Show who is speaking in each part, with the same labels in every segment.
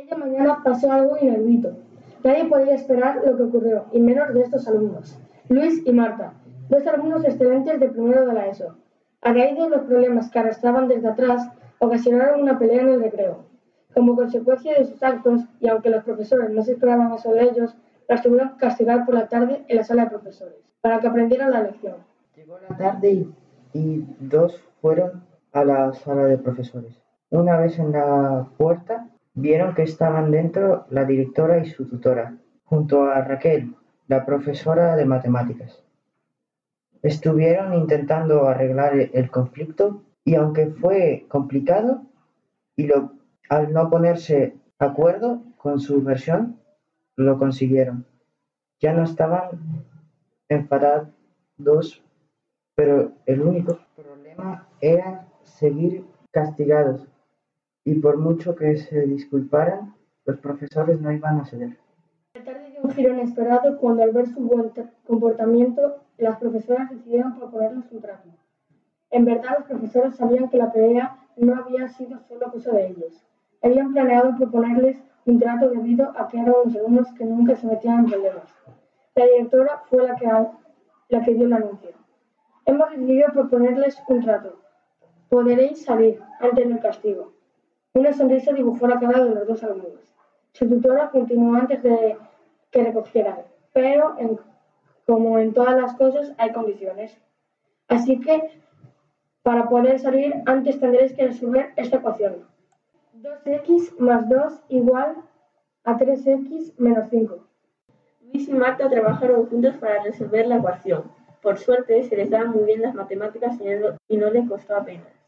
Speaker 1: Aquella mañana pasó algo inaudito. Nadie podía esperar lo que ocurrió, y menos de estos alumnos. Luis y Marta, dos alumnos excelentes de primero de la ESO. A raíz de los problemas que arrastraban desde atrás, ocasionaron una pelea en el recreo. Como consecuencia de sus actos, y aunque los profesores no se esperaban eso de ellos, las tuvieron que castigar por la tarde en la sala de profesores, para que aprendieran la lección.
Speaker 2: Llegó la tarde y, y dos fueron a la sala de profesores. Una vez en la puerta, vieron que estaban dentro la directora y su tutora, junto a Raquel, la profesora de matemáticas. Estuvieron intentando arreglar el conflicto y aunque fue complicado y al no ponerse acuerdo con su versión, lo consiguieron. Ya no estaban enfadados, pero el único problema era seguir castigados y por mucho que se disculparan, los profesores no iban a ceder.
Speaker 1: La tarde dio un giro inesperado cuando al ver su buen comportamiento, las profesoras decidieron proponerles un trato. En verdad, los profesores sabían que la pelea no había sido solo cosa de ellos. Habían planeado proponerles un trato debido a que eran unos alumnos que nunca se metían en problemas. La directora fue la que, la que dio el anuncio. Hemos decidido proponerles un trato. Podréis salir antes del castigo. Una sonrisa dibujó la cara de los dos alumnos. Su tutora continuó antes de que recogieran, pero como en todas las cosas hay condiciones. Así que para poder salir antes tendréis que resolver esta ecuación. 2x más 2 igual a 3x menos 5.
Speaker 3: Luis y Marta trabajaron juntos para resolver la ecuación. Por suerte se les daban muy bien las matemáticas y no les costó apenas.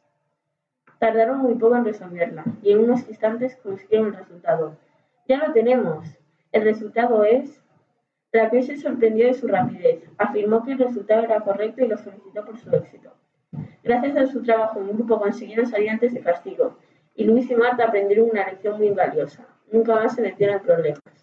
Speaker 3: Tardaron muy poco en resolverla, y en unos instantes consiguieron el resultado. ¡Ya lo tenemos! El resultado es... Raquel se sorprendió de su rapidez, afirmó que el resultado era correcto y lo felicitó por su éxito. Gracias a su trabajo en grupo consiguieron salir antes de castigo, y Luis y Marta aprendieron una lección muy valiosa. Nunca más se metieron en problemas.